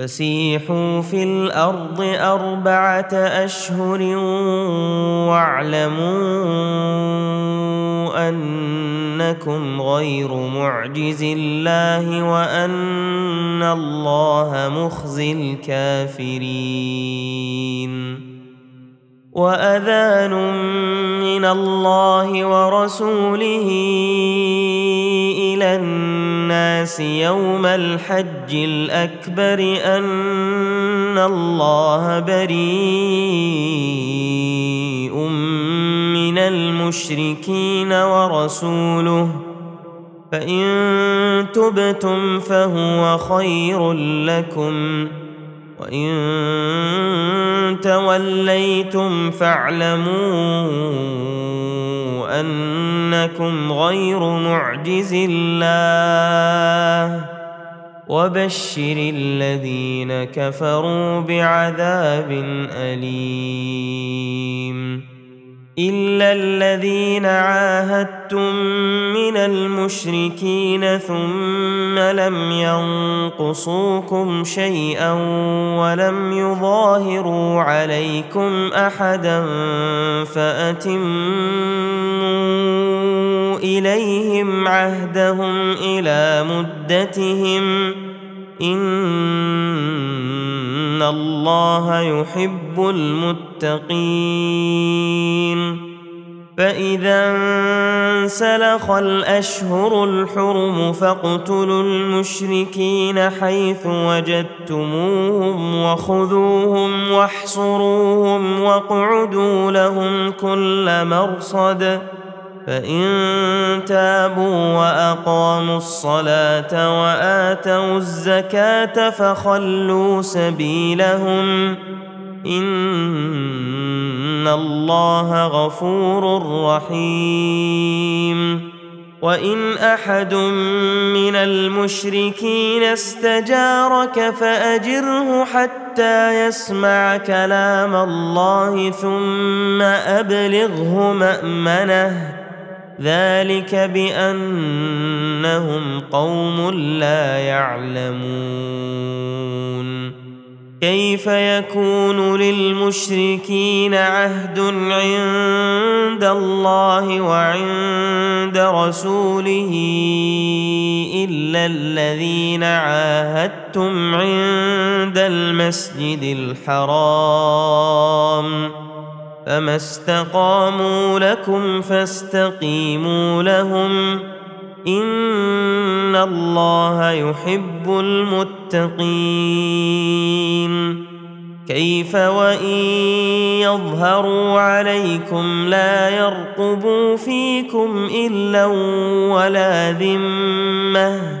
فسيحوا في الأرض أربعة أشهر واعلموا أنكم غير معجز الله وأن الله مخزي الكافرين. وأذان من الله ورسوله إلى الناس يوم الحج الأكبر أن الله بريء من المشركين ورسوله. فإن تبتم فهو خير لكم. وإن توليتم فاعلموا أنكم غير معجز الله وبشر الذين كفروا بعذاب أليم الا الذين عاهدتم من المشركين ثم لم ينقصوكم شيئا ولم يظاهروا عليكم احدا فاتموا اليهم عهدهم إلى مدتهم إن الله يحب المتقين. فإذا انسلخ الأشهر الحرم فاقتلوا المشركين حيث وجدتموهم وخذوهم واحصروهم واقعدوا لهم كل مرصد. فان تابوا واقاموا الصلاه واتوا الزكاه فخلوا سبيلهم ان الله غفور رحيم وان احد من المشركين استجارك فاجره حتى يسمع كلام الله ثم ابلغه مامنه ذلك بأنهم قوم لا يعلمون. كيف يكون للمشركين عهد عند الله وعند رسوله إلا الذين عاهدتم عند المسجد الحرام؟ فما استقاموا لكم فاستقيموا لهم ان الله يحب المتقين كيف وان يظهروا عليكم لا يرقبوا فيكم الا ولا ذمه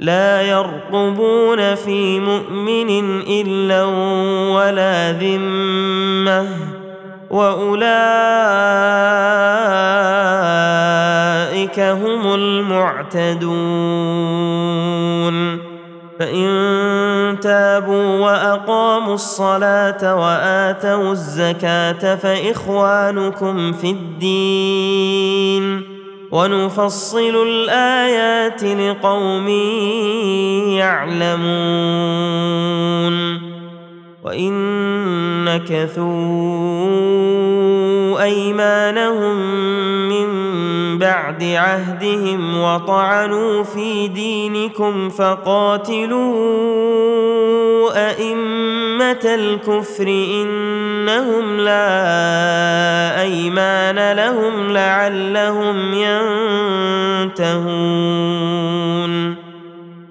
لا يرقبون في مؤمن إلا ولا ذمة وأولئك هم المعتدون فإن تابوا وأقاموا الصلاة وآتوا الزكاة فإخوانكم في الدين ونفصل الآيات لقوم يعلمون. وإن نكثوا أيمانهم من بعد عهدهم وطعنوا في دينكم فقاتلوا أئمة الكفر إنهم لا أيمان لهم لعلهم ينتهون.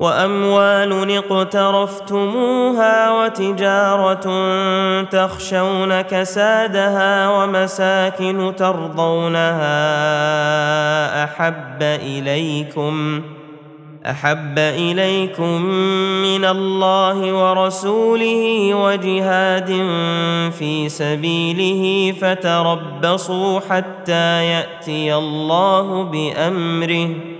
وأموال اقترفتموها وتجارة تخشون كسادها ومساكن ترضونها أحب إليكم أحب إليكم من الله ورسوله وجهاد في سبيله فتربصوا حتى يأتي الله بأمره.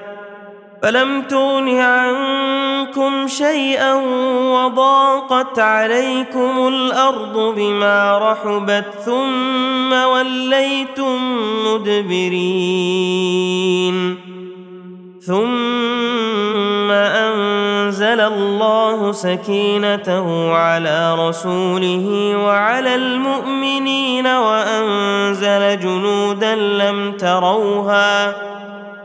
فلم تغن عنكم شيئا وضاقت عليكم الأرض بما رحبت ثم وليتم مدبرين ثم انزل الله سكينته على رسوله وعلى المؤمنين وانزل جنودا لم تروها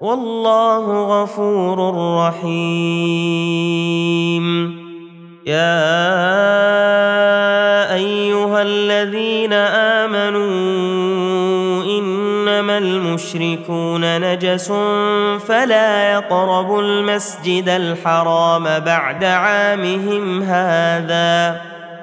والله غفور رحيم. يا أيها الذين آمنوا إنما المشركون نجس فلا يقربوا المسجد الحرام بعد عامهم هذا.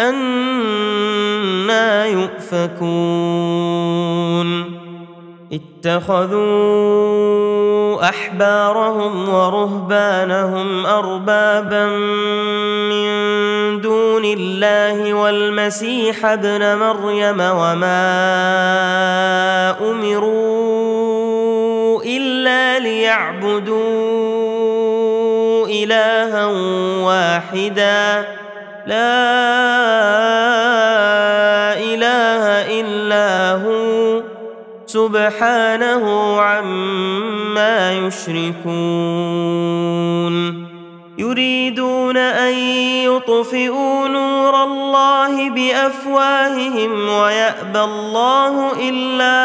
أنا يؤفكون اتخذوا أحبارهم ورهبانهم أربابا من دون الله والمسيح ابن مريم وما أمروا إلا ليعبدوا إلها واحدا لا إله إلا هو سبحانه عما يشركون. يريدون أن يطفئوا نور الله بأفواههم ويأبى الله إلا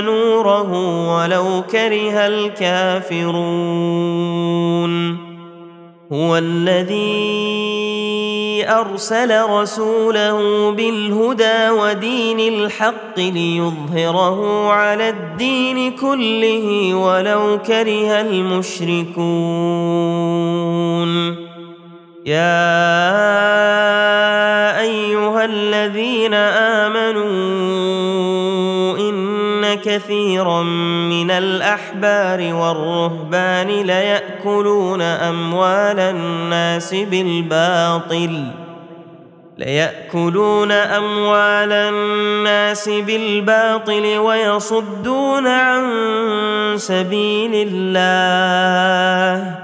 نوره ولو كره الكافرون. هو الذي أرسل رسوله بالهدى ودين الحق ليظهره على الدين كله ولو كره المشركون. يا أيها الذين آمنوا كثيرا من الأحبار والرهبان ليأكلون أموال الناس بالباطل. ليأكلون أموال الناس بالباطل ويصدون عن سبيل الله.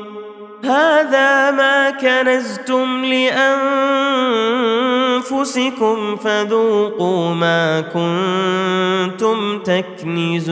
هذا ما كنزتم لأنفسكم فذوقوا ما كنتم تكنزون.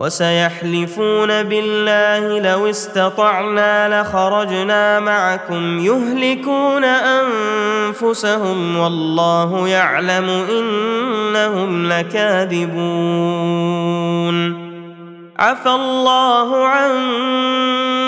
وسيحلفون بالله لو استطعنا لخرجنا معكم يهلكون أنفسهم والله يعلم إنهم لكاذبون. عفى الله عنك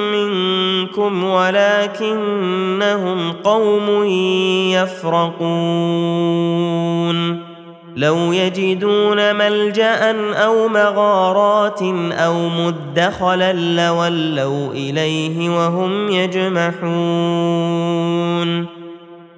منكم ولكنهم قوم يفرقون. لو يجدون ملجأ أو مغارات أو مدخلا لولوا إليه وهم يجمحون.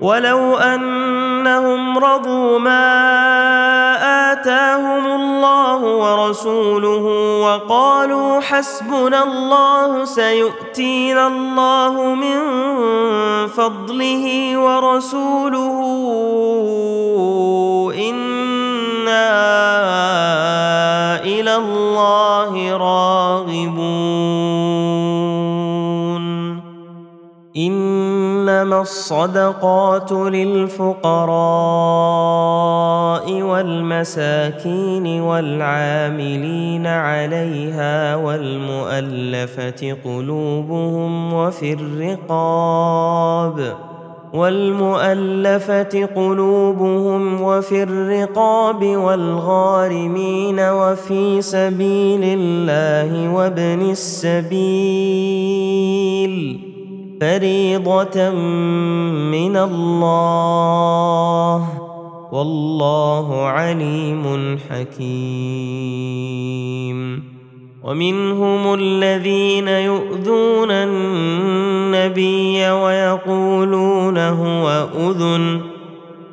ولو ان أنهم رضوا ما آتاهم الله ورسوله وقالوا حسبنا الله سيؤتينا الله من فضله ورسوله إنا إلى الله راغبون. إنما الصدقات للفقراء والمساكين والعاملين عليها والمؤلفة قلوبهم وفي الرقاب والمؤلفة قلوبهم وفي الرقاب والغارمين وفي سبيل الله وابن السبيل فريضة من الله. والله عليم حكيم. ومنهم الذين يؤذون النبي ويقولون هو أذن.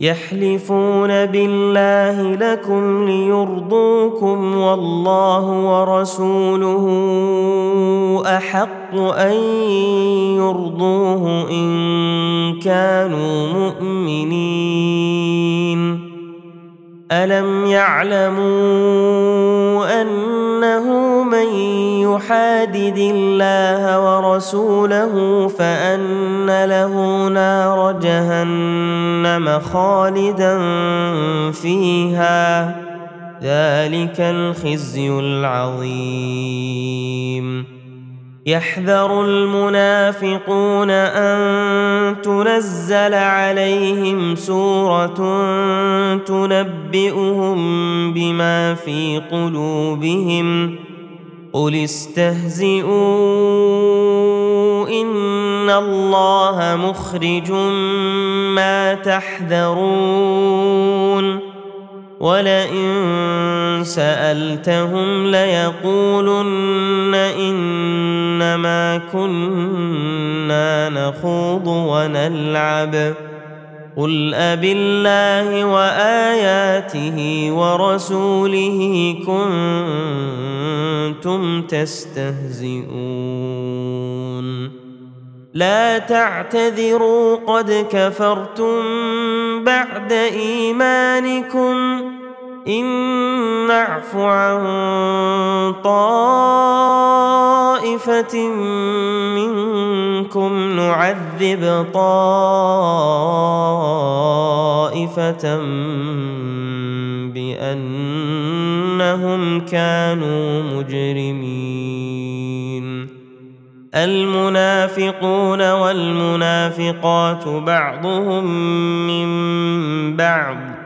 يحلفون بالله لكم ليرضوكم والله ورسوله أحق أن يرضوه إن كانوا مؤمنين. ألم يعلموا أنه من يحادد الله ورسوله فأن له نار جهنم خالدا فيها. ذلك الخزي العظيم. يحذر المنافقون أن تنزل عليهم سورة تنبئهم بما في قلوبهم. قل استهزئوا ان الله مخرج ما تحذرون ولئن سالتهم ليقولن انما كنا نخوض ونلعب قل أبالله وآياته ورسوله كنتم تستهزئون لا تعتذروا قد كفرتم بعد إيمانكم إن نعف عن طائفة منكم نعذب طائفة بأنهم كانوا مجرمين. المنافقون والمنافقات بعضهم من بعض.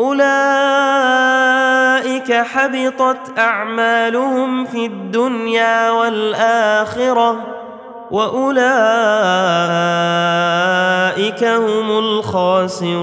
أولئك حبطت أعمالهم في الدنيا والآخرة وأولئك هم الخاسرون.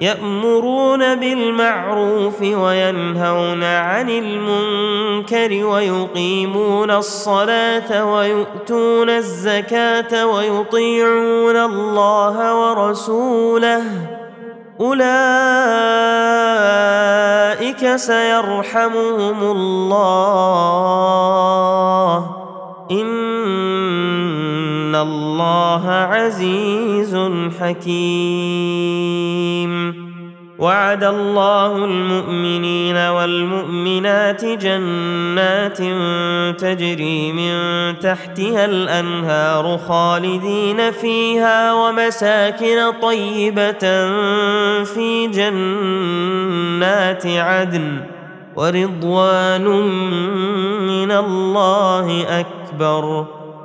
يأمرون بالمعروف وينهون عن المنكر ويقيمون الصلاة ويؤتون الزكاة ويطيعون الله ورسوله. أولئك سيرحمهم الله. ان الله عزيز حكيم وعد الله المؤمنين والمؤمنات جنات تجري من تحتها الانهار خالدين فيها ومساكن طيبه في جنات عدن ورضوان من الله اكبر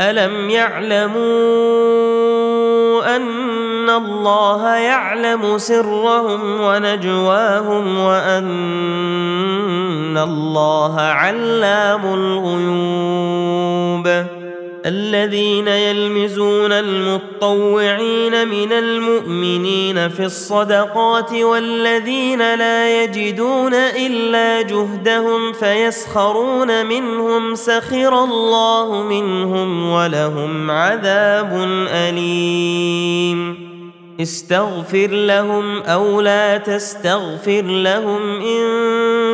ألم يعلموا أن الله يعلم سرهم ونجواهم وأن الله علام الغيوب الذين يلمزون المطوعين من المؤمنين في الصدقات والذين لا يجدون إلا جهدهم فيسخرون منهم سخر الله منهم ولهم عذاب أليم. استغفر لهم أو لا تستغفر لهم إن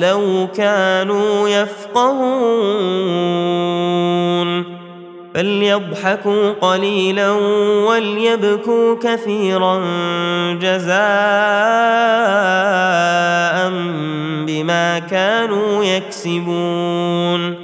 لو كانوا يفقهون. فليضحكوا قليلا وليبكوا كثيرا جزاء بما كانوا يكسبون.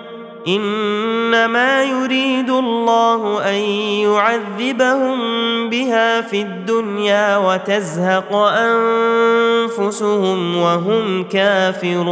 إنما يريد الله أن يعذبهم بها في الدنيا وتزهق أنفسهم وهم كافرون.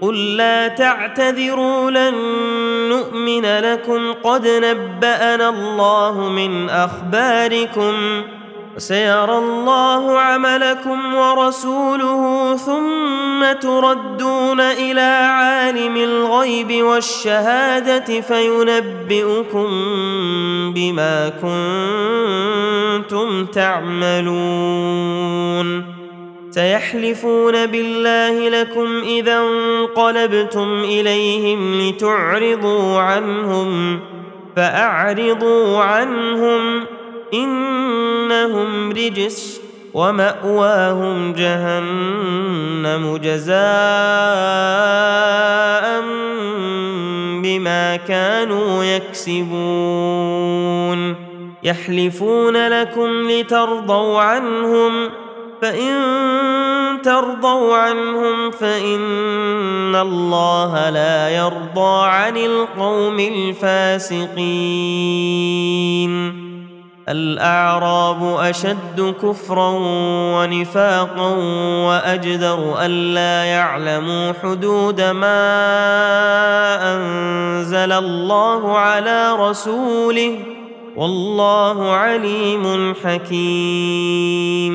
قل لا تعتذروا لن نؤمن لكم. قد نبأنا الله من أخباركم. وسيرى الله عملكم ورسوله ثم تردون إلى عالم الغيب والشهادة فينبئكم بما كنتم تعملون. سيحلفون بالله لكم إذا انقلبتم إليهم لتعرضوا عنهم فأعرضوا عنهم إنهم رجس ومأواهم جهنم جزاء بما كانوا يكسبون. يحلفون لكم لترضوا عنهم فإن ترضوا عنهم فإن الله لا يرضى عن القوم الفاسقين. الأعراب أشد كفرا ونفاقا وأجدر ألا يعلموا حدود ما أنزل الله على رسوله. والله عليم حكيم.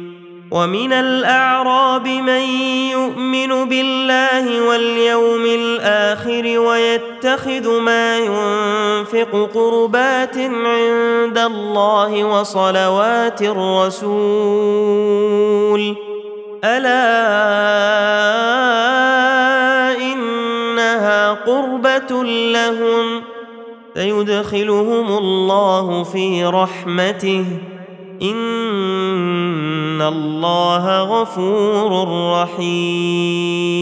ومن الأعراب من يؤمن بالله واليوم الآخر ويتخذ ما ينفق قربات عند الله وصلوات الرسول. ألا إنها قربة لهم. سيدخلهم الله في رحمته. إن الله غفور رحيم.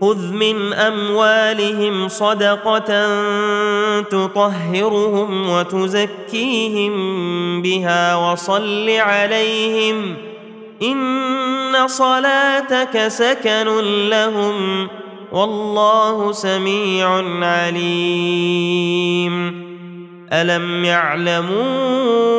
خذ من اموالهم صدقه تطهرهم وتزكيهم بها وصل عليهم ان صلاتك سكن لهم والله سميع عليم الم يعلموا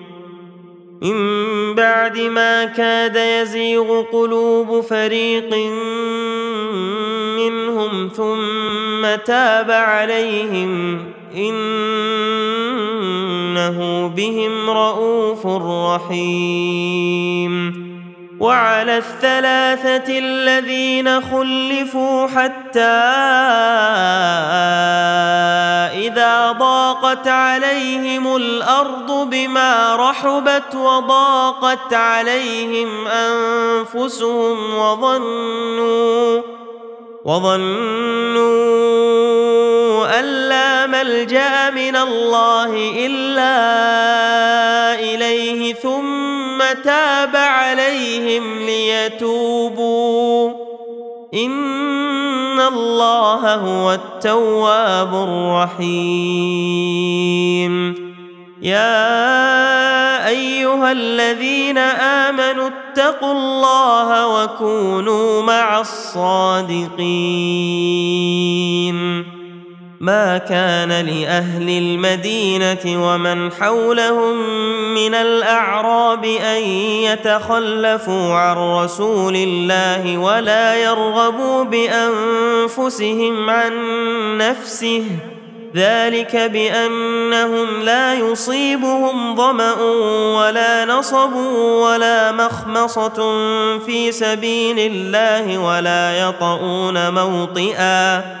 من بعد ما كاد يزيغ قلوب فريق منهم ثم تاب عليهم إنه بهم رءوف رحيم. وعلى الثلاثة الذين خلفوا حتى اذا ضاقت عليهم الأرض بما رحبت وضاقت عليهم أنفسهم وظنوا وظنوا أن لا ملجأ من الله إلا إليه ثم تاب عليهم ليتوبوا. الله هو التواب الرحيم. يا أيها الذين آمنوا اتقوا الله وكونوا مع الصادقين. ما كان لأهل المدينة ومن حولهم من الأعراب أن يتخلفوا عن رسول الله ولا يرغبوا بأنفسهم عن نفسه. ذلك بأنهم لا يصيبهم ظمأ ولا نصب ولا مخمصة في سبيل الله ولا يطؤون موطئا.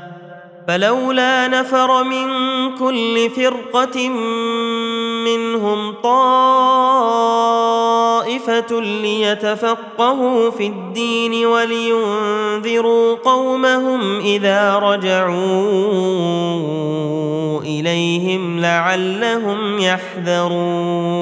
فلولا نفر من كل فرقة منهم طائفة ليتفقهوا في الدين ولينذروا قومهم إذا رجعوا إليهم لعلهم يحذرون.